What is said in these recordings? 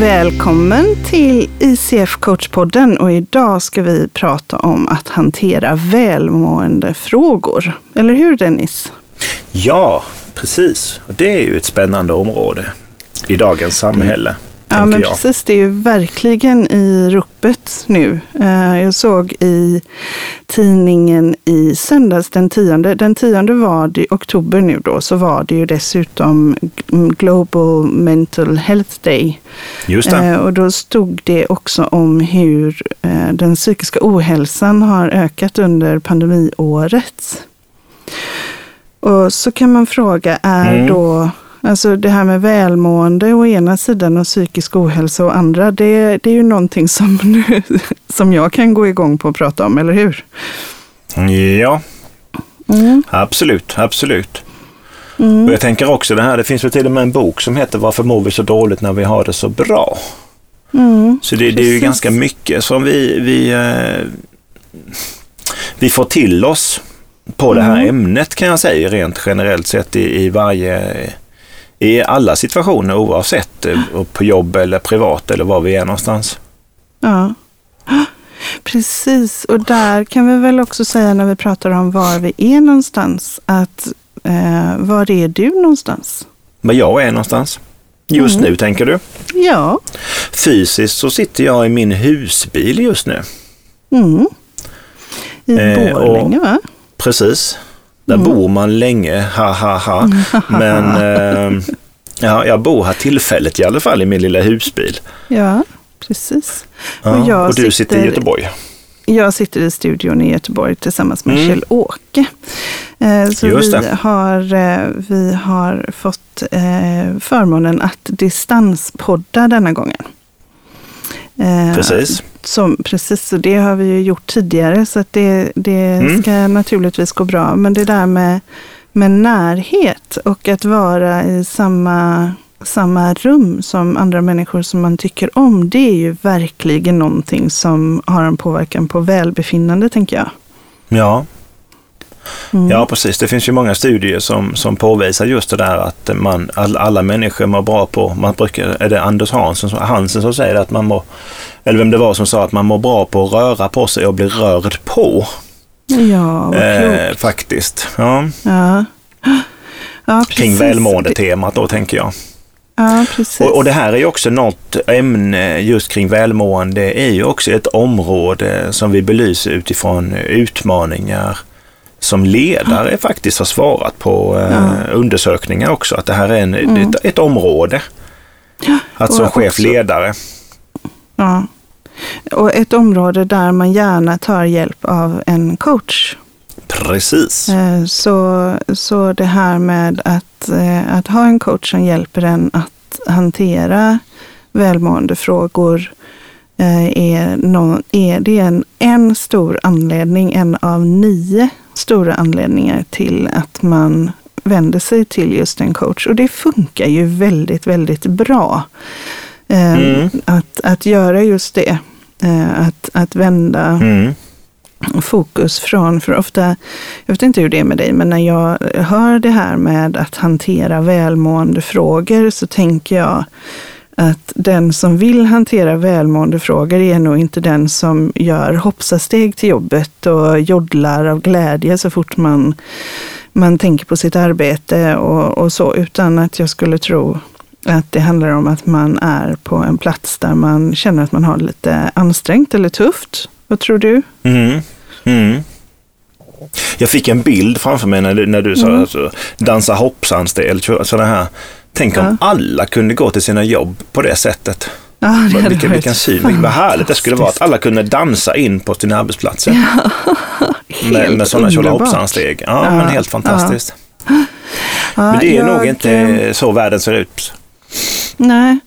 Välkommen till ICF Coachpodden och idag ska vi prata om att hantera välmåendefrågor. Eller hur Dennis? Ja, precis. Det är ju ett spännande område i dagens samhälle. Ja, men jag. precis. Det är ju verkligen i ropet nu. Eh, Jag såg i tidningen i söndags den tionde, den tionde var det, oktober nu då, så var det ju dessutom Global Mental Health Day. Just det. Eh, Och då stod det också om hur eh, den psykiska ohälsan har ökat under pandemiåret. Och så kan man fråga, är Mm. då Alltså det här med välmående å ena sidan och psykisk ohälsa å andra, det, det är ju någonting som, nu, som jag kan gå igång på att prata om, eller hur? Ja, Mm. absolut, absolut. Mm. Och jag tänker också det här, det finns väl till och med en bok som heter Varför mår vi så dåligt när vi har det så bra? Mm. Så det, det är ju ganska mycket som vi, vi, eh, vi får till oss på det här Mm. ämnet kan jag säga rent generellt sett i, i varje i alla situationer oavsett eh, på jobb eller privat eller var vi är någonstans. Ja. Precis, och där kan vi väl också säga när vi pratar om var vi är någonstans, att eh, var är du någonstans? Var jag är någonstans. Just Mm. nu tänker du? Ja. Fysiskt så sitter jag i min husbil just nu. Mm. I Eh, och- Borlänge va? Precis. Där Mm. bor man länge, ha ha ha. Men eh, ja, jag bor här tillfälligt i alla fall i min lilla husbil. Ja, precis. Ja, Och jag och du sitter i sitter- Göteborg. Jag sitter i studion i Göteborg tillsammans med Mm. Kjell-Åke. Eh, Så Just vi det. har, eh, vi har fått eh, förmånen att distanspodda denna gången. Eh, Precis. Som, precis, så det har vi ju gjort tidigare så att det, det Mm. ska naturligtvis gå bra. Men det där med, med närhet och att vara i samma, samma rum som andra människor som man tycker om, det är ju verkligen någonting som har en påverkan på välbefinnande, tänker jag. Ja, Mm. ja, precis. Det finns ju många studier som, som påvisar just det där att man, all, alla människor mår bra på, man brukar, är det Anders Hansen, som- Hansen som säger att man mår, eller vem det var som sa att man mår bra på att röra på sig och bli rörd på. Ja, vad Eh, faktiskt. Ja, Ja. Ja, precis. kring välmåendetemat då tänker jag. Ja. Och, och det här är ju också något ämne just kring välmående, är ju också ett område som vi belyser utifrån utmaningar som ledare faktiskt har svarat på eh, Ja. undersökningar också, att det här är en, Mm. ett, ett område. Att som chef, också- ledare. Ja. Och ett område där man gärna tar hjälp av en coach. Precis. Eh, Så, så det här med att, eh, att ha en coach som hjälper en att hantera välmåendefrågor är, nå- är det en, en stor anledning, en av nio stora anledningar till att man vänder sig till just en coach. Och det funkar ju väldigt, väldigt bra. Eh, Mm. Att, att göra just det. Eh, Att, att vända Mm. fokus från, för ofta, jag vet inte hur det är med dig, men när jag hör det här med att hantera välmåendefrågor så tänker jag att den som vill hantera välmåendefrågor är nog inte den som gör hoppsasteg till jobbet och joddlar av glädje så fort man, man tänker på sitt arbete och, och så, utan att jag skulle tro att det handlar om att man är på en plats där man känner att man har lite ansträngt eller tufft. Vad tror du? Mm. Mm. Jag fick en bild framför mig när du, när du sa Mm. alltså, dansa hoppsan-stil, sådana här. Tänk om Ja. alla kunde gå till sina jobb på det sättet. Ja, det Vilken, varit vilken syn, vad härligt det skulle vara att alla kunde dansa in på sina arbetsplatser. med, Helt med sådana tjolahoppsan-steg. Ja, Ja, men helt fantastiskt. Ja, Men det är jag, nog inte eh, så världen ser ut. Nej,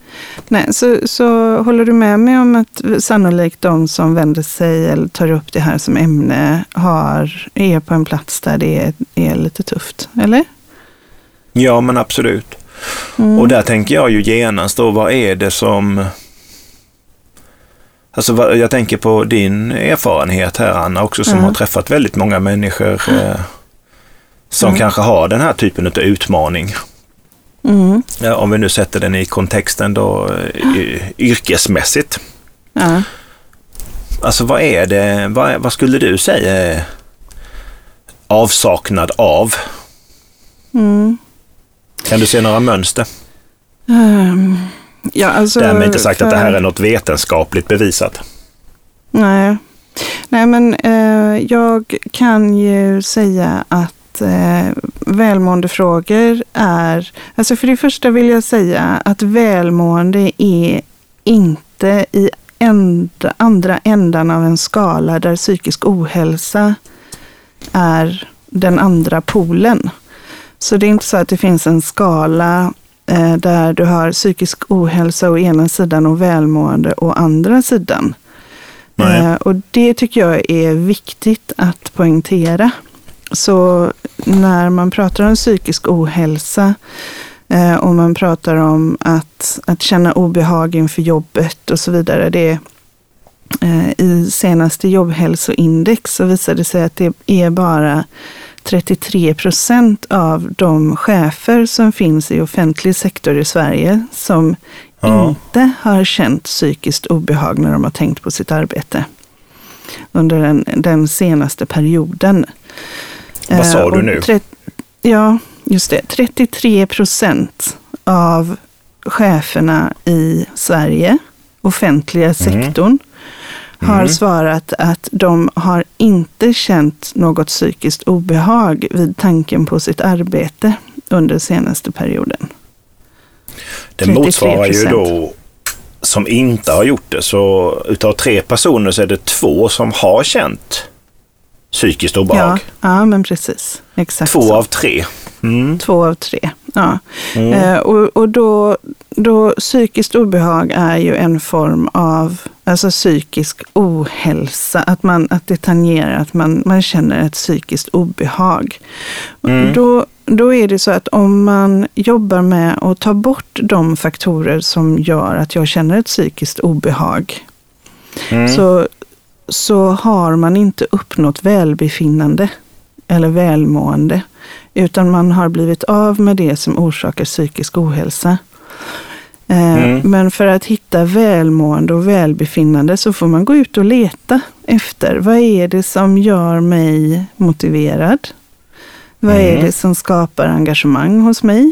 nej så, så håller du med mig om att sannolikt de som vänder sig eller tar upp det här som ämne har, är på en plats där det är, är lite tufft, eller? Ja, men absolut. Mm. Och där tänker jag ju genast då, vad är det som... Alltså jag tänker på din erfarenhet här Anna också som Ja. har träffat väldigt många människor eh, som Mm. kanske har den här typen av utmaning. Mm. Ja, om vi nu sätter den i kontexten då y- yrkesmässigt. Ja. Alltså vad är det, vad, vad skulle du säga avsaknad av? Mm. Kan du se några mönster? Ehm, ja, alltså, Därmed inte sagt att det här för- är något vetenskapligt bevisat. Nej, Nej men eh, jag kan ju säga att eh, välmåendefrågor är, alltså för det första vill jag säga att välmående är inte i ända, andra ändan av en skala där psykisk ohälsa är den andra polen. Så det är inte så att det finns en skala eh, där du har psykisk ohälsa å ena sidan och välmående å andra sidan. Eh, och det tycker jag är viktigt att poängtera. Så när man pratar om psykisk ohälsa eh, och man pratar om att, att känna obehag inför jobbet och så vidare. Det, eh, I senaste jobbhälsoindex så visade det sig att det är bara 33 procent av de chefer som finns i offentlig sektor i Sverige som Ja. inte har känt psykiskt obehag när de har tänkt på sitt arbete under den, den senaste perioden. Vad sa Eh, du nu? tret- ja, just det. 33 procent av cheferna i Sverige, offentliga sektorn, har Mm. svarat att de har inte känt något psykiskt obehag vid tanken på sitt arbete under senaste perioden. Det 33%. motsvarar ju då som inte har gjort det. Så utav tre personer så är det två som har känt psykiskt Ja, obehag. ja, men precis. Exakt Två så. av tre. Mm. Två av tre. Ja. Mm. Eh, och och då, då psykiskt obehag är ju en form av alltså psykisk ohälsa. Att, man, att det tangerar att man, man känner ett psykiskt obehag. Mm. Då, då är det så att om man jobbar med att ta bort de faktorer som gör att jag känner ett psykiskt obehag Mm. så, så har man inte uppnått välbefinnande eller välmående, utan man har blivit av med det som orsakar psykisk ohälsa. Eh, Mm. Men för att hitta välmående och välbefinnande så får man gå ut och leta efter vad är det som gör mig motiverad? Vad är Mm. det som skapar engagemang hos mig?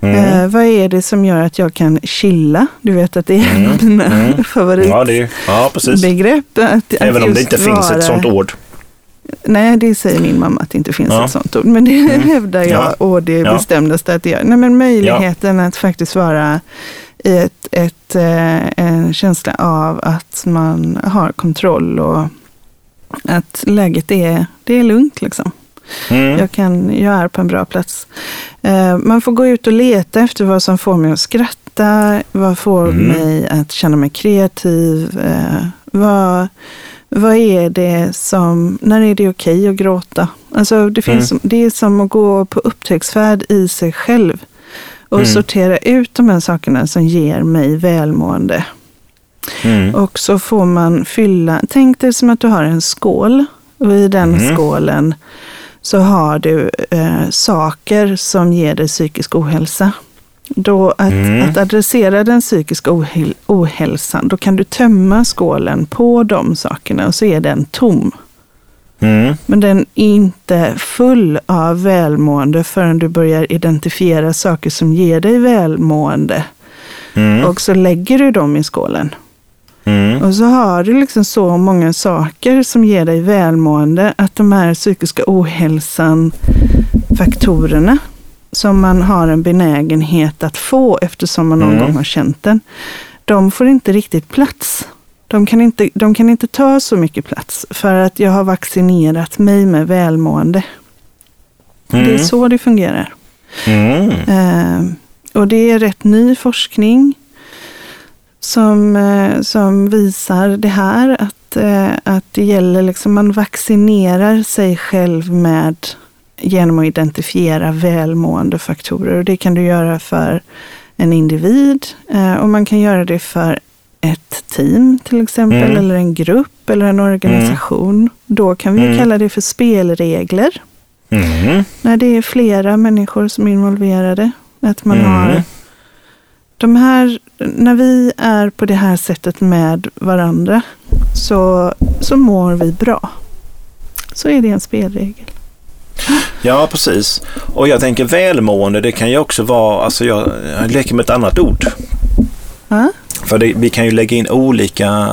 Mm. Eh, vad är det som gör att jag kan chilla? Du vet att det är Mm. mina Mm. favorit Ja, är, ja, Även om det inte finns ett sånt ord. Nej, det säger min mamma att det inte finns Ja. ett sånt ord. Men det hävdar jag Ja. och det Ja. bestämdaste att det gör. Nej, men möjligheten att faktiskt vara i ett, ett, eh, en känsla av att man har kontroll och att läget är, det är lugnt. Liksom. Mm. Jag, kan, jag är på en bra plats. Eh, man får gå ut och leta efter vad som får mig att skratta, vad får Mm. mig att känna mig kreativ, eh, vad, vad är det som, när är det okej att gråta? Alltså det, finns, det är som att gå på upptäcktsfärd i sig själv och Mm. sortera ut de här sakerna som ger mig välmående. Mm. Och så får man fylla, tänk dig som att du har en skål och i den Mhm. skålen så har du eh, saker som ger dig psykisk ohälsa. Då att, Mm. att adressera den psykiska ohäl- ohälsan, då kan du tömma skålen på de sakerna och så är den tom. Mm. Men den är inte full av välmående förrän du börjar identifiera saker som ger dig välmående. Mm. Och så lägger du dem i skålen. Mm. Och så har du liksom så många saker som ger dig välmående att de här psykiska ohälsan faktorerna som man har en benägenhet att få eftersom man någon Mm. gång har känt den, de får inte riktigt plats. De kan inte, de kan inte ta så mycket plats för att jag har vaccinerat mig med välmående. Det är Mm. så det fungerar. Mm. Eh, och det är rätt ny forskning som, eh, som visar det här. Att, eh, att det gäller, liksom, man vaccinerar sig själv med genom att identifiera välmående faktorer. Och det kan du göra för en individ eh, och man kan göra det för ett team till exempel, Mm. eller en grupp eller en organisation. Då kan vi Mm. kalla det för spelregler Mm. när det är flera människor som är involverade. Att man Mm. har de här, när vi är på det här sättet med varandra så, så mår vi bra. Så är det en spelregel. Ja, precis. Och jag tänker välmående, det kan ju också vara, alltså jag, jag leker med ett annat ord. Ja? För det, vi kan ju lägga in olika,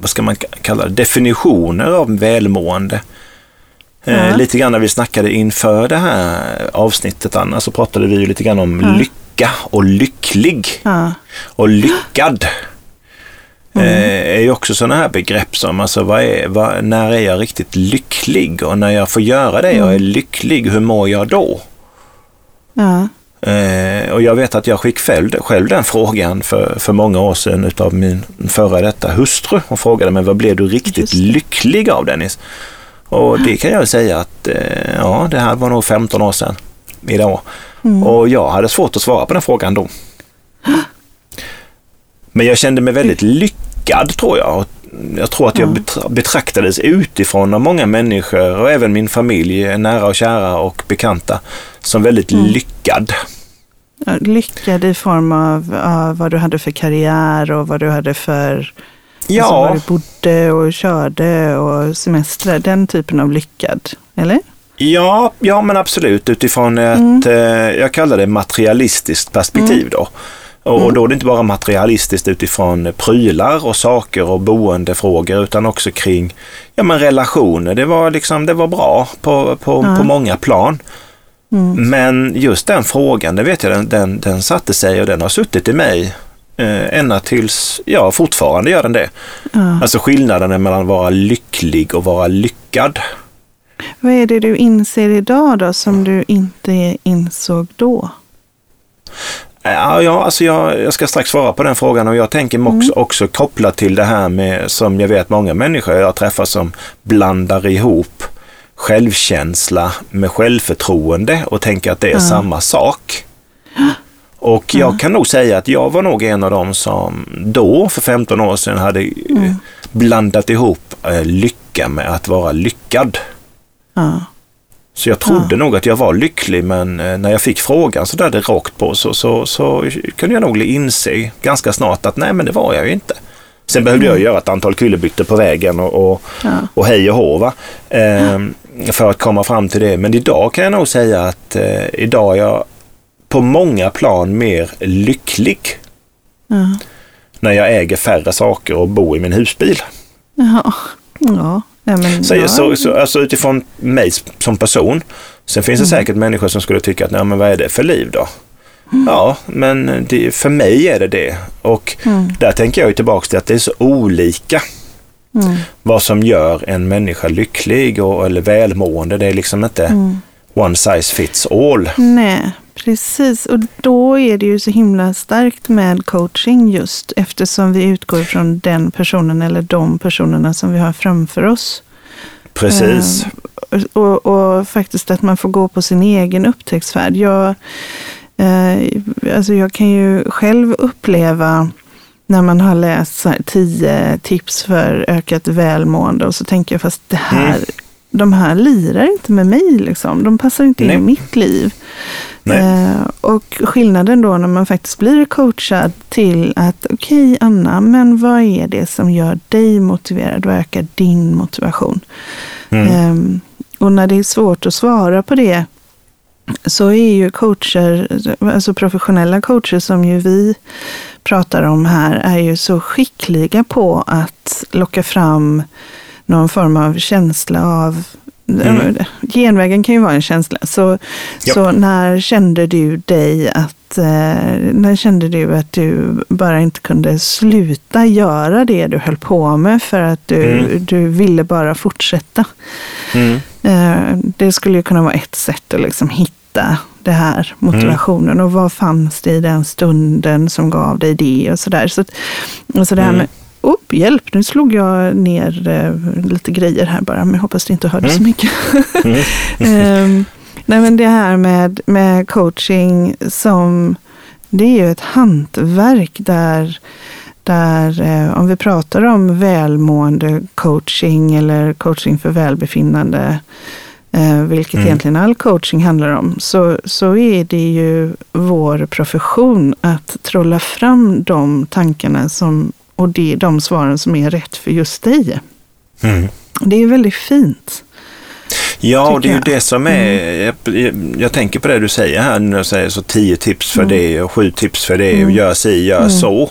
vad ska man kalla det, definitioner av välmående. Ja. Eh, lite grann när vi snackade inför det här avsnittet, Anna, så pratade vi ju lite grann om Ja. lycka och lycklig och lyckad. Mm. Eh, är ju också sådana här begrepp som, alltså vad är, vad, när är jag riktigt lycklig? Och när jag får göra det, jag är lycklig, hur mår jag då? Ja. Eh, och jag vet att jag fick själv, själv den frågan för, för många år sedan utav min före detta hustru. Hon frågade mig, vad blev du riktigt lycklig av Dennis? Och det kan jag säga att, eh, ja, det här var nog 15 år sedan idag. Mm. Och jag hade svårt att svara på den frågan då. Men jag kände mig väldigt lyckad tror jag. Jag tror att jag Ja. betra- betraktades utifrån av många människor och även min familj, nära och kära och bekanta, som väldigt Mm. lyckad. Lyckad i form av, av vad du hade för karriär och vad du hade för Ja, Alltså var du bodde och körde och semestrar. Den typen av lyckad. Eller? ja, ja, men absolut utifrån ett, Mm. eh, jag kallar det materialistiskt perspektiv då. Och, Mm. då är det inte bara materialistiskt utifrån prylar och saker och boendefrågor utan också kring ja, men relationer. Det var, liksom, det var bra på, på, Ja. på många plan. Mm. Men just den frågan, det vet jag, den, den, den satte sig och den har suttit i mig eh, ända tills, ja fortfarande gör den det. Ja. Alltså skillnaden mellan att vara lycklig och vara lyckad. Vad är det du inser idag då som du inte insåg då? Ja, alltså jag, jag ska strax svara på den frågan och jag tänker också, också kopplat till det här med, som jag vet många människor jag träffar som blandar ihop självkänsla med självförtroende och tänker att det är Ja. samma sak. Och jag kan nog säga att jag var nog en av dem som då, för 15 år sedan, hade Mm. blandat ihop eh, lycka med att vara lyckad. Ja. Så jag trodde nog att jag var lycklig men eh, när jag fick frågan så där det rakt på så, så, så kunde jag nog inse ganska snart att nej men det var jag ju inte. Sen behövde jag göra ett antal kullerbyttor på vägen och, och, Ja. och hej och hå? Ehm, för att komma fram till det. Men idag kan jag nog säga att eh, idag är jag på många plan mer lycklig Ja. när jag äger färre saker och bor i min husbil. Ja. Ja. Ja, men, Så, ja. så, så, alltså utifrån mig som person. Sen finns det Mm. säkert människor som skulle tycka att, nej men vad är det för liv då? Ja, men det, för mig är det det. Och Mm. där tänker jag tillbaka till att det är så olika Mm. vad som gör en människa lycklig och, eller välmående. Det är liksom inte Mm. one size fits all. Nej, precis. Och då är det ju så himla starkt med coaching just eftersom vi utgår från den personen eller de personerna som vi har framför oss. Precis. Eh, och, och faktiskt att man får gå på sin egen upptäcktsfärd. Jag, eh, alltså jag kan ju själv uppleva när man har läst så tio tips för ökat välmående och så tänker jag fast det här, Mm. De här lirar inte med mig. Liksom. De passar inte in Nej. i mitt liv. Eh, och skillnaden då när man faktiskt blir coachad till att okej Anna, men vad är det som gör dig motiverad? Vad ökar din motivation? Mm. Ehm, och när det är svårt att svara på det så är ju coacher, alltså professionella coacher som ju vi pratar om här, är ju så skickliga på att locka fram någon form av känsla av Mm. Genvägen kan ju vara en känsla. Så, Ja. så när kände du dig att, eh, när kände du att du bara inte kunde sluta göra det du höll på med för att du, Mm. du ville bara fortsätta? Mm. Eh, Det skulle ju kunna vara ett sätt att liksom hitta det här motivationen. Och vad fanns det i den stunden som gav dig det och sådär. Så, och så det här Mm. med, oh, hjälp, nu slog jag ner eh, lite grejer här bara, men jag hoppas du inte hörde så Mm. mycket. Mm. Ehm, nej men det här med, med coaching som, det är ju ett hantverk där, där eh, om vi pratar om välmående coaching eller coaching för välbefinnande eh, vilket Mm. egentligen all coaching handlar om, så, så är det ju vår profession att trolla fram de tankarna som, och det, de svaren som är rätt för just dig. Mm. Det är väldigt fint. Ja, och det är ju det som är, jag, jag tänker på det du säger här när du säger så tio tips för Mm. det och sju tips för det och Mm. gör si, gör Mm. så.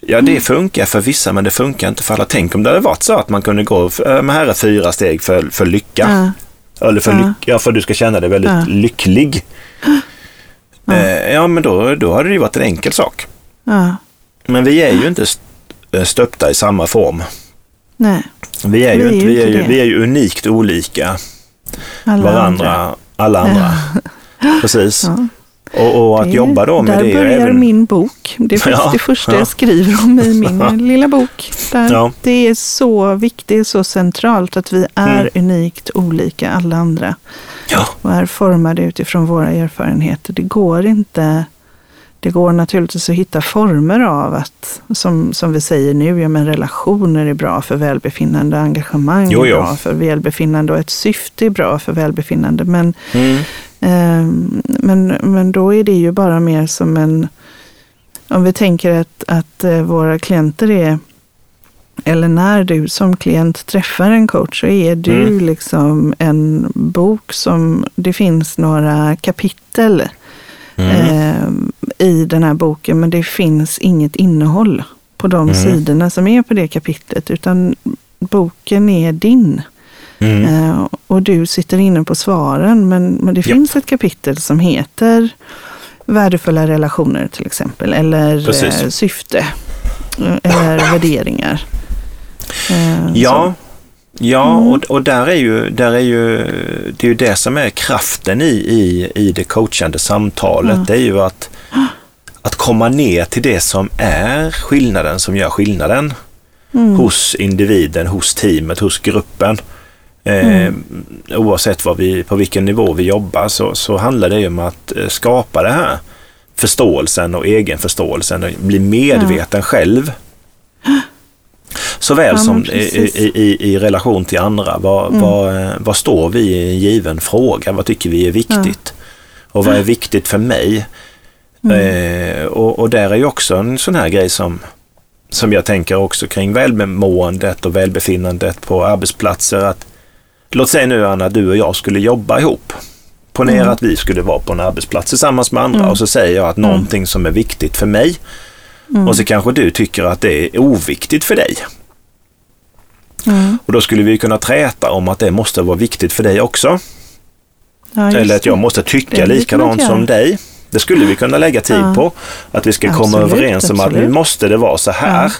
Ja, det funkar för vissa men det funkar inte för alla. Tänk om det hade varit så att man kunde gå, äh, men här är fyra steg för, för lycka. Ja, Eller för, Ja. lyck, ja, för du ska känna dig väldigt Ja. lycklig. Ja. Eh, ja, men då, då hade det ju varit en enkel sak. Men vi är ju inte stöpta i samma form. nej, Vi är ju, Vi är vi är ju, vi är ju unikt olika alla varandra, andra. alla andra. Precis. Ja. Och, och att Det jobba då med där det. börjar även- min bok. Det är Ja, det första ja. jag skriver om i min lilla bok. Där Ja. Det är så viktigt, så centralt att vi är unikt olika alla andra. Ja, Och är formade utifrån våra erfarenheter. Det går inte det går naturligtvis att hitta former av att, som, som vi säger nu, ja, men relationer är bra för välbefinnande, engagemang Jo, är jo. bra för välbefinnande och ett syfte är bra för välbefinnande. Men mm. Ehm, Men, men då är det ju bara mer som en... Om vi tänker att, att eh, våra klienter är... Eller när du som klient träffar en coach så är du Mm. liksom en bok som... Det finns några kapitel Mm. ehm, i den här boken men det finns inget innehåll på de Mm. sidorna som är på det kapitlet utan boken är din. Mm. Eh, och du sitter inne på svaren, men, men det finns ett kapitel som heter Värdefulla relationer till exempel, eller Precis. eh, syfte, eh, eller värderingar. Eh, Ja, ja Mm. och, och där är ju, där är ju, det är ju det som är kraften i, i, i det coachande samtalet. Ja. Det är ju att, att komma ner till det som är skillnaden, som gör skillnaden. Mm. hos individen, hos teamet, hos gruppen. Eh, Mm. Oavsett vad vi, på vilken nivå vi jobbar så, så handlar det ju om att eh, skapa det här förståelsen och egenförståelsen och bli medveten själv. Såväl Ja, som i, i, i, relation till andra. Vad, Mm. vad, eh, vad står vi i en given fråga? Vad tycker vi är viktigt? Och vad är viktigt för mig? Mm. Eh, och, och där är ju också en sån här grej som, som jag tänker också kring välmåendet och välbefinnandet på arbetsplatser. Att, låt säga nu Anna, du och jag skulle jobba ihop. Ponera Mm. att vi skulle vara på en arbetsplats tillsammans med andra Mm. och så säger jag att någonting som är viktigt för mig Mm. och så kanske du tycker att det är oviktigt för dig. Mm. Och då skulle vi kunna träta om att det måste vara viktigt för dig också. Ja, Eller att jag måste tycka likadant som dig. Det skulle vi kunna lägga tid Ja. på. Att vi ska komma Absolut, överens om att nu absolut. måste det vara så här.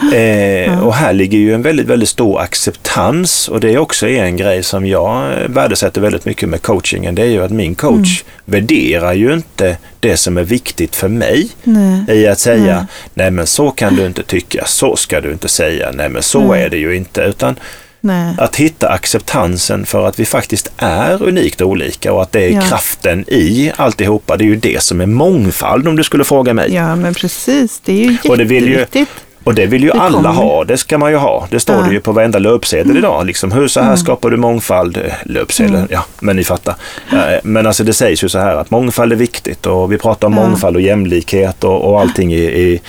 Eh, Och här ligger ju en väldigt, väldigt stor acceptans och det är också en grej som jag värdesätter väldigt mycket med coachingen. Det är ju att min coach Mm. värderar ju inte det som är viktigt för mig Nej. i att säga Nej. nej men så kan du inte tycka, så ska du inte säga, nej men så Nej. är det ju inte. Utan att hitta acceptansen för att vi faktiskt är unikt olika och att det är Ja. kraften i alltihopa. Det är ju det som är mångfald om du skulle fråga mig. Ja, men precis. Det är ju Och det vill ju- jätteviktigt. Och det vill ju Det alla kommer. ha, det ska man ju ha. Det står Ja. det ju på varenda löpsedel idag. Liksom, hur så här Mm. skapar du mångfald? Eh, Löpsedel, Mm. ja, men ni fattar. Eh, Men alltså det sägs ju så här att mångfald är viktigt och vi pratar om Ja. mångfald och jämlikhet och, och allting i, i,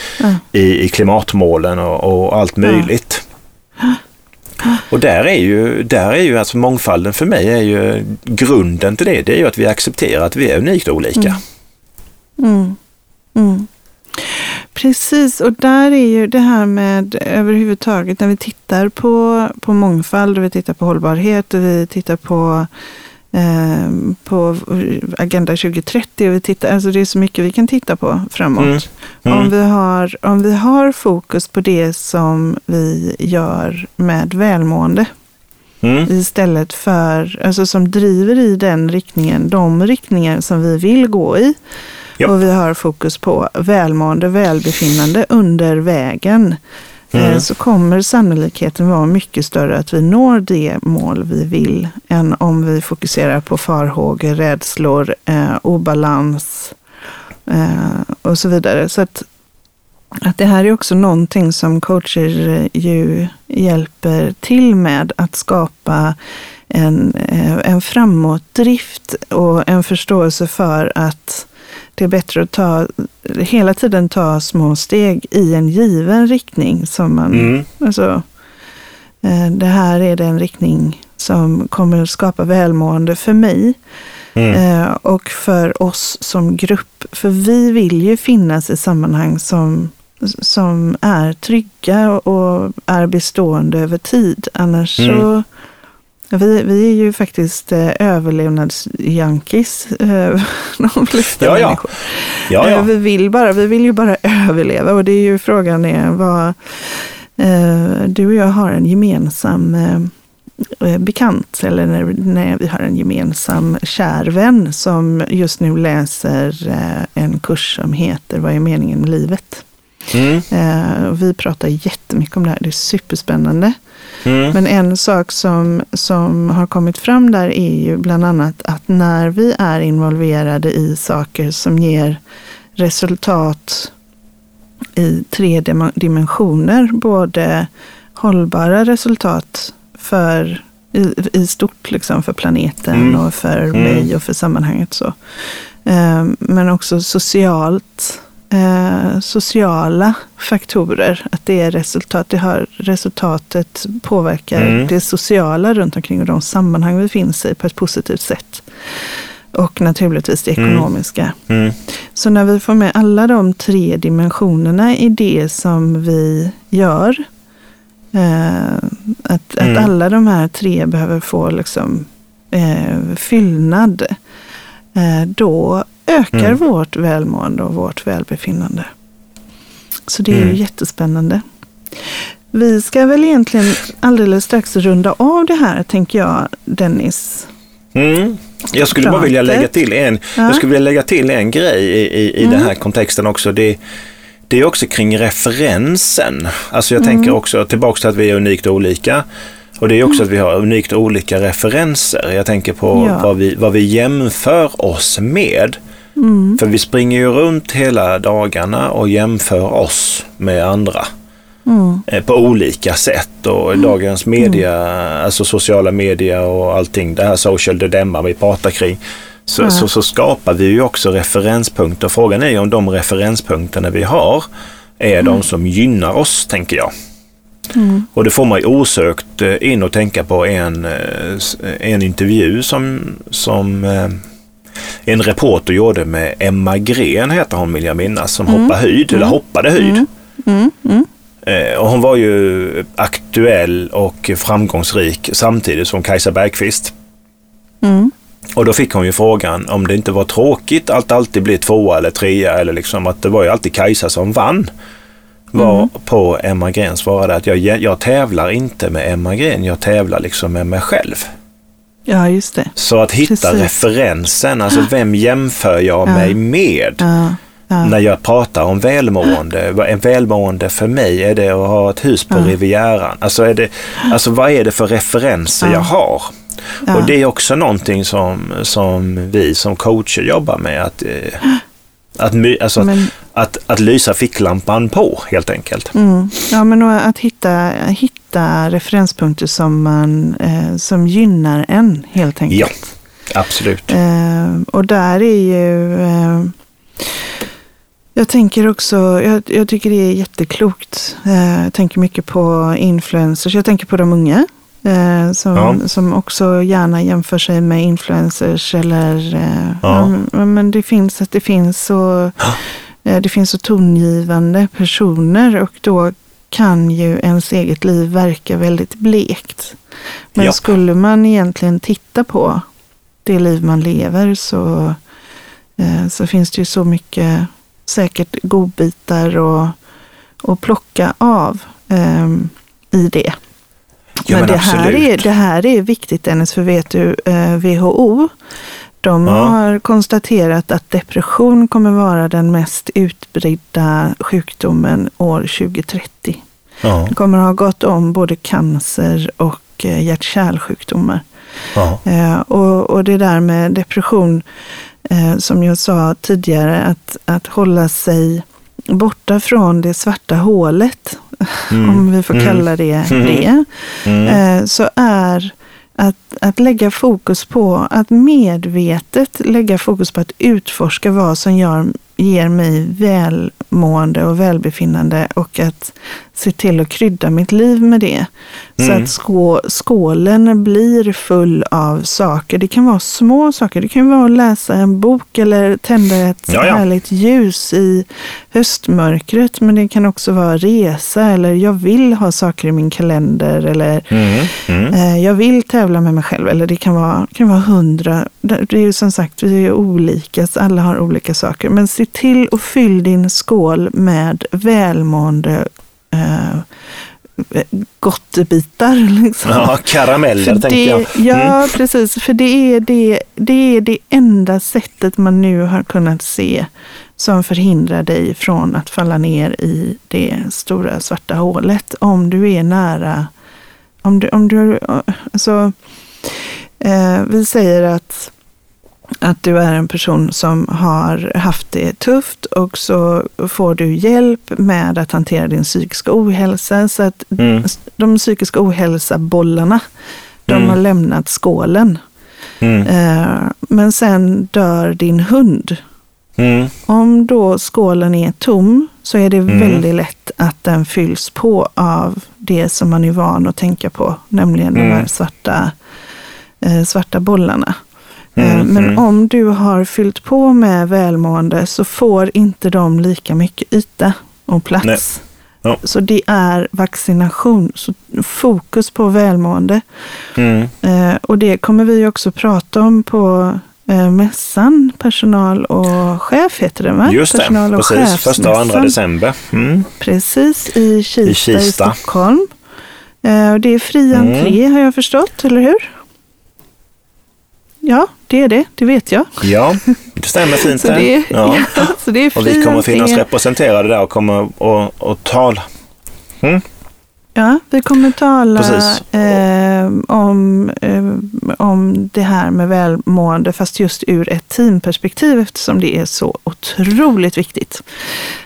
i, i klimatmålen och, och allt möjligt. Och där är ju, där är ju alltså mångfalden för mig är ju grunden till det. Det är ju att vi accepterar att vi är unikt olika. Mm. Mm. Precis, och där är ju det här med överhuvudtaget när vi tittar på, på mångfald och vi tittar på hållbarhet och vi tittar på, eh, på Agenda 2030 och vi tittar, alltså det är så mycket vi kan titta på framåt. Mm. Mm. Om, vi har, om vi har fokus på det som vi gör med välmående Mm. istället för, alltså som driver i den riktningen, de riktningar som vi vill gå i. Ja. Och vi har fokus på välmående, välbefinnande under vägen. Mm. eh, Så kommer sannolikheten vara mycket större att vi når det mål vi vill än om vi fokuserar på farhågor, rädslor, eh, obalans eh, och så vidare. Så att, att det här är också någonting som coacher eh, ju hjälper till med att skapa en, eh, en framåtdrift och en förståelse för att det är bättre att ta, hela tiden ta små steg i en given riktning. Som man, mm. alltså, eh, det här är den riktning som kommer att skapa välmående för mig. Mm. Eh, och för oss som grupp. För vi vill ju finnas i sammanhang som, som är trygga och är bestående över tid. Annars mm. så vi, vi är ju faktiskt eh, överlevnadsjunkies, eh, de flesta ja, ja. människor. Ja, ja. Eh, vi, vill bara, vi vill ju bara överleva och det är ju frågan är vad... Eh, du och jag har en gemensam eh, eh, bekant, eller när, när vi har en gemensam kär vän som just nu läser eh, en kurs som heter Vad är meningen med livet? Mm. vi pratar jättemycket om det här, det är superspännande. Mm. Men en sak som, som har kommit fram där är ju bland annat att när vi är involverade i saker som ger resultat i tre dimensioner, både hållbara resultat för, i, i stort liksom för planeten mm. och för mm. mig och för sammanhanget. så. Eh, men också socialt eh, sociala faktorer. Att det är resultat, det har, resultatet påverkar mm. det sociala runt omkring och de sammanhang vi finns i på ett positivt sätt. Och naturligtvis det mm. ekonomiska. Mm. Mm. Så när vi får med alla de tre dimensionerna i det som vi gör. Eh, att, att mm. alla de här tre behöver få liksom, eh, fyllnad. Eh, då ökar mm. vårt välmående och vårt välbefinnande. Så det är mm. ju jättespännande. Vi ska väl egentligen alldeles strax runda av det här, tänker jag, Dennis. Mm. Jag skulle bara vilja lägga till en, ja. jag skulle vilja lägga till en grej i, i, i mm. den här kontexten också. Det, det är också kring referensen. Alltså jag mm. tänker också tillbaka till att vi är unikt olika. Och det är också att vi har unikt olika referenser. Jag tänker på ja. vad, vi, vad vi jämför oss med. Mm. För vi springer ju runt hela dagarna och jämför oss med andra. Mm. Eh, på olika sätt och mm. dagens media, mm. alltså sociala medier och allting, det här social dilemma vi pratar kring. Så, så, så, skapar vi ju också referenspunkter. Frågan är ju om de referenspunkterna vi har är de mm. som gynnar oss, tänker jag. Mm. Och det får man ju osökt eh, in och tänka på en, eh, en intervju som, som en reporter gjorde med Emma Gren, heter hon vill jag minnas, som mm. hoppade höjd, mm. eller hoppade höjd. Mm. mm. mm. Eh, och hon var ju aktuell och framgångsrik samtidigt som Kajsa Bergqvist. Mm. Och då fick hon ju frågan om det inte var tråkigt att alltid bli tvåa eller trea eller liksom att det var ju alltid Kajsa som vann. Var mm. på Emma Gren svarade att jag, jag tävlar inte med Emma Gren, jag tävlar liksom med mig själv. Ja, just det. Så att hitta Precis. referensen, alltså vem jämför jag ja. mig med? Ja. Ja. När jag pratar om välmående, en välmående för mig, är det att ha ett hus på ja. Rivieran? Alltså, är det, alltså vad är det för referenser jag har? Och det är också någonting som, som vi som coacher jobbar med. Att, eh, att, alltså, men, att, att lysa ficklampan på helt enkelt. Mm. Ja, men att hitta, hitta referenspunkter som, man, eh, som gynnar en helt enkelt. Ja, absolut. Eh, och där är ju... Eh, jag tänker också, jag, jag, tycker det är jätteklokt. Eh, jag tänker mycket på influencers. Jag tänker på de unga. Eh, som, ja. som också gärna jämför sig med influencers eller eh, ja. men det finns att det finns så det finns så tongivande personer och då kan ju ens eget liv verka väldigt blekt. Men ja. skulle man egentligen titta på det liv man lever så, eh, så finns det ju så mycket säkert godbitar och, och plocka av eh, i det. Ja, men, men det, här är, det här är viktigt Dennis, för vet du, eh, WHO, de ja. har konstaterat att depression kommer vara den mest utbredda sjukdomen år 2030. Ja. Det kommer ha gått om både cancer och eh, hjärt-kärlsjukdomar. Ja. Eh, och, och det där med depression, som jag sa tidigare, att, att hålla sig borta från det svarta hålet, mm. om vi får mm. kalla det mm. det, mm. så är att, att lägga fokus på, att medvetet lägga fokus på att utforska vad som gör, ger mig välmående och välbefinnande och att se till att krydda mitt liv med det. Så Mm. att skå, skålen blir full av saker. Det kan vara små saker. Det kan vara att läsa en bok eller tända ett Ja, ja. härligt ljus i höstmörkret. Men det kan också vara resa eller jag vill ha saker i min kalender eller Mm. Mm. Eh, Jag vill tävla med mig själv, eller det kan vara, kan vara hundra. Det är ju som sagt, vi är olika, så alla har olika saker. Men se till att fyll din skål med välmående gottebitar. Liksom. Ja, karameller tänkte jag. Ja, Mm. precis. För det är det, det är det enda sättet man nu har kunnat se som förhindrar dig från att falla ner i det stora svarta hålet. Om du är nära, om du, om du alltså, eh, vi säger att att du är en person som har haft det tufft och så får du hjälp med att hantera din psykiska ohälsa. Så att Mm. de psykiska ohälsa-bollarna, de Mm. har lämnat skålen. Mm. Eh, men sen dör din hund. Mm. Om då skålen är tom så är det Mm. väldigt lätt att den fylls på av det som man är van att tänka på, nämligen de Mm. här svarta, eh, svarta bollarna. Eh, Mm, Men mm. om du har fyllt på med välmående så får inte de lika mycket yta och plats. Ja. Så det är vaccination, så fokus på välmående. Mm. Eh, och det kommer vi också prata om på eh, mässan, personal och chef heter den va? Just det, personal och precis. Första och andra december. Mm. Precis, i Kista i, Kista. Stockholm. Eh, och det är fri Mm. entré har jag förstått, eller hur? Ja, det är det, det vet jag. Ja, det stämmer fint Så det. är, Ja. så det är Och vi kommer finnas representerade där och kommer att och tala. Mm. Ja, vi kommer tala eh, om, eh, om det här med välmående, fast just ur ett teamperspektiv eftersom det är så otroligt viktigt.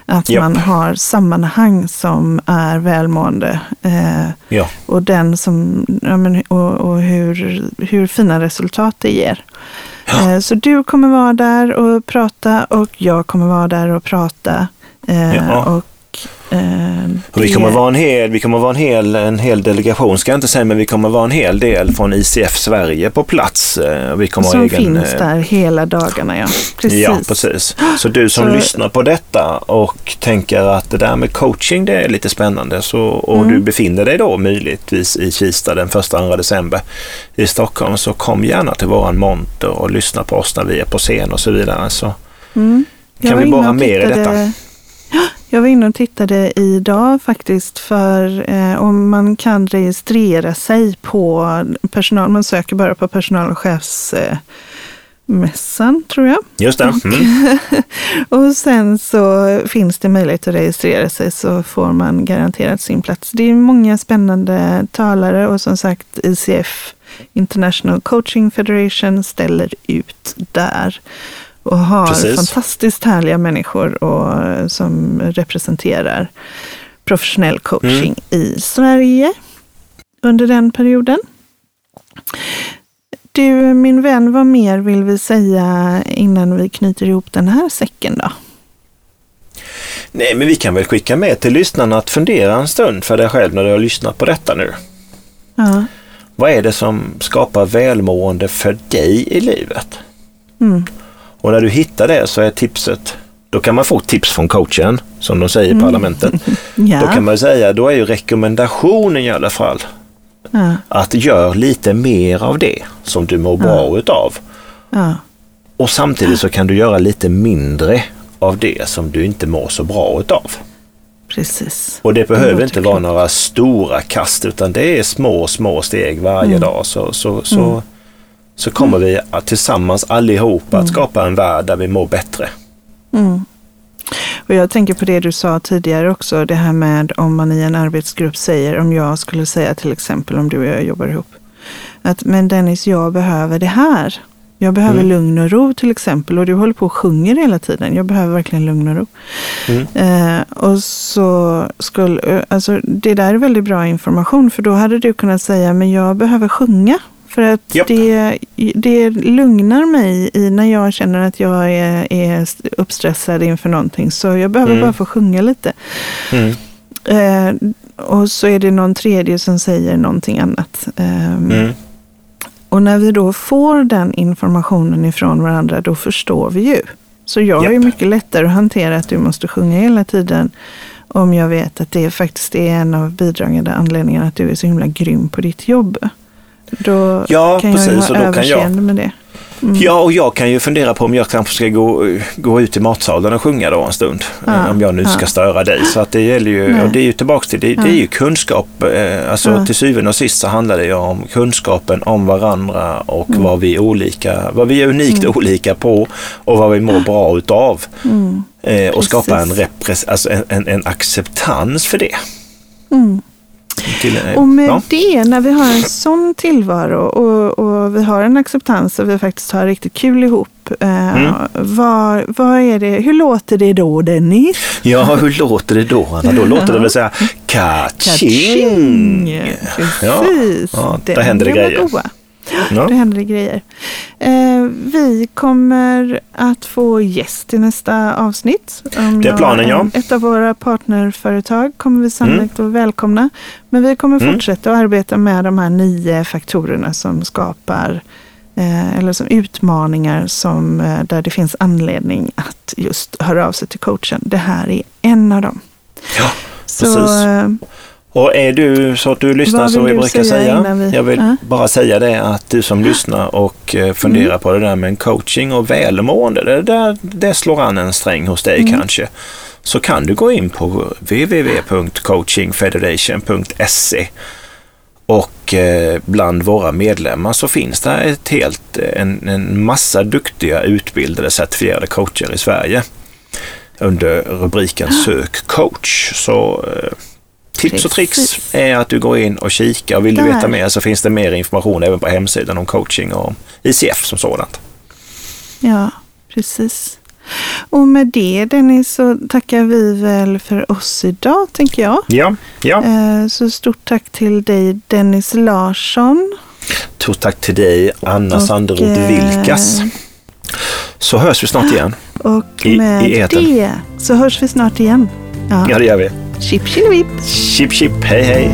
Att Japp. man har sammanhang som är välmående. Eh, Ja. och den som, ja, men, och, och hur, hur fina resultat det ger. Eh, så du kommer vara där och prata och jag kommer vara där och prata. Ja. eh, Och vi det- kommer vara en hel, vi kommer vara en hel, en hel delegation, ska jag inte säga, men vi kommer vara en hel del från ICF Sverige på plats. Eh, Vi kommer som egen, finns eh, där hela dagarna, ja. Precis. Ja, precis. Så du som Så- lyssnar på detta och tänker att det där med coaching, det är lite spännande så, och Mm. du befinner dig då möjligtvis i Kista den 1-2 december i Stockholm, så kom gärna till våran monter och lyssna på oss när vi är på scen och så vidare. Så Mm. Kan vi borra mer i detta. Ja, Jag var inne och tittade idag faktiskt för eh, om man kan registrera sig på personal. Man söker bara på personal och chefsmässan eh, tror jag. Just det. Mm. Och sen så finns det möjlighet att registrera sig så får man garanterat sin plats. Det är många spännande talare och som sagt ICF, International Coaching Federation, ställer ut där. Och har Precis. fantastiskt härliga människor och, som representerar professionell coaching i Sverige under den perioden. Du, min vän, vad mer vill vi säga innan vi knyter ihop den här säcken då? Nej, men vi kan väl skicka med till lyssnarna att fundera en stund för dig själv när du har lyssnat på detta nu. Ja. Vad är det som skapar välmående för dig i livet? Mm. Och när du hittar det så är tipset, då kan man få tips från coachen, som de säger i parlamentet. Ja. Då kan man säga, då är ju rekommendationen i alla fall ja. att gör lite mer av det som du mår bra utav. Ja. Och samtidigt så kan du göra lite mindre av det som du inte mår så bra utav. Precis. Och det behöver låter inte vara några stora kast utan det är små, små steg varje Mm. dag. Så, så, så, så kommer vi att tillsammans allihopa att skapa en värld där vi mår bättre. Mm. Och jag tänker på det du sa tidigare också, det här med om man i en arbetsgrupp säger, om jag skulle säga till exempel om du och jag jobbar ihop, att men Dennis, jag behöver det här. Jag behöver Mm. lugn och ro till exempel och du håller på och sjunger hela tiden. Jag behöver verkligen lugn och ro. Mm. Eh, och så skulle, eh, alltså det där är väldigt bra information för då hade du kunnat säga, men jag behöver sjunga För att Japp. det, det lugnar mig i när jag känner att jag är, är uppstressad inför någonting. Så jag behöver Mm. bara få sjunga lite. Mm. Eh, och så är det någon tredje som säger någonting annat. Ehm, Mm. Och när vi då får den informationen ifrån varandra, då förstår vi ju. Så jag Japp. mycket lättare att hantera att du måste sjunga hela tiden om jag vet att det faktiskt är en av bidragande anledningarna att du är så himla grym på ditt jobb. Då Ja, kan jag precis. ha Och då kan jag, överseende med det. Mm. Ja, och jag kan ju fundera på om jag kanske ska gå, gå ut i matsalen och sjunga då en stund. Ja, eh, om jag nu ska ja. störa dig. Så att det gäller ju, Nej. och det är ju tillbaks till, det, det är ju kunskap. eh, Alltså Ja. till syvende och sist så handlar det ju om kunskapen om varandra och Mm. vad vi är olika, vad vi är unikt olika på och vad vi mår bra utav. Mm. Eh, och skapa en, repres, alltså en, en, en acceptans för det. Mm. Till, eh, Och med ja. det, när vi har en sån tillvaro och, och vi har en acceptans och vi faktiskt har riktigt kul ihop. Eh, Mm. vad, vad är det, hur låter det då Dennis? ja, hur låter det då Anna? Då låter det väl säga ka-ching! Precis. Ja, där Den händer det grejer. Goa. Ja. Då händer det grejer. Eh, vi kommer att få gäst i nästa avsnitt. Om Det är jag- planen, ja. Mm. Ett av våra partnerföretag kommer vi sannolikt att välkomna. Men vi kommer Mm. fortsätta att arbeta med de här nio faktorerna som skapar eh, eller som utmaningar som, eh, där det finns anledning att just höra av sig till coachen. Det här är en av dem. Ja, Så, precis. eh, Och är du så att du lyssnar som vi brukar säga vi- Jag vill Ja. bara säga det att du som lyssnar och eh, funderar Mm. på det där med coaching och välmående, det, där, det slår an en sträng hos dig Mm. kanske. Så kan du gå in på www.coachingfederation.se och eh, bland våra medlemmar så finns det ett helt, eh, en, en massa duktiga utbildade certifierade coacher i Sverige under rubriken Sök coach. Så tips och tricks är att du går in och kikar. Vill du Där. veta mer så finns det mer information även på hemsidan om coaching och ICF som sådant. Ja, precis. Och med det Dennis så tackar vi väl för oss idag tänker jag. Ja, ja. Eh, Så stort tack till dig Dennis Larsson. Stort tack till dig Anna Sanderoth eh, Vilkas. Så hörs vi snart igen. Och I- med i etern. det så hörs vi snart igen. Ja. Ja, det gör vi. Chip chilivipp. Chip chip, hej hej.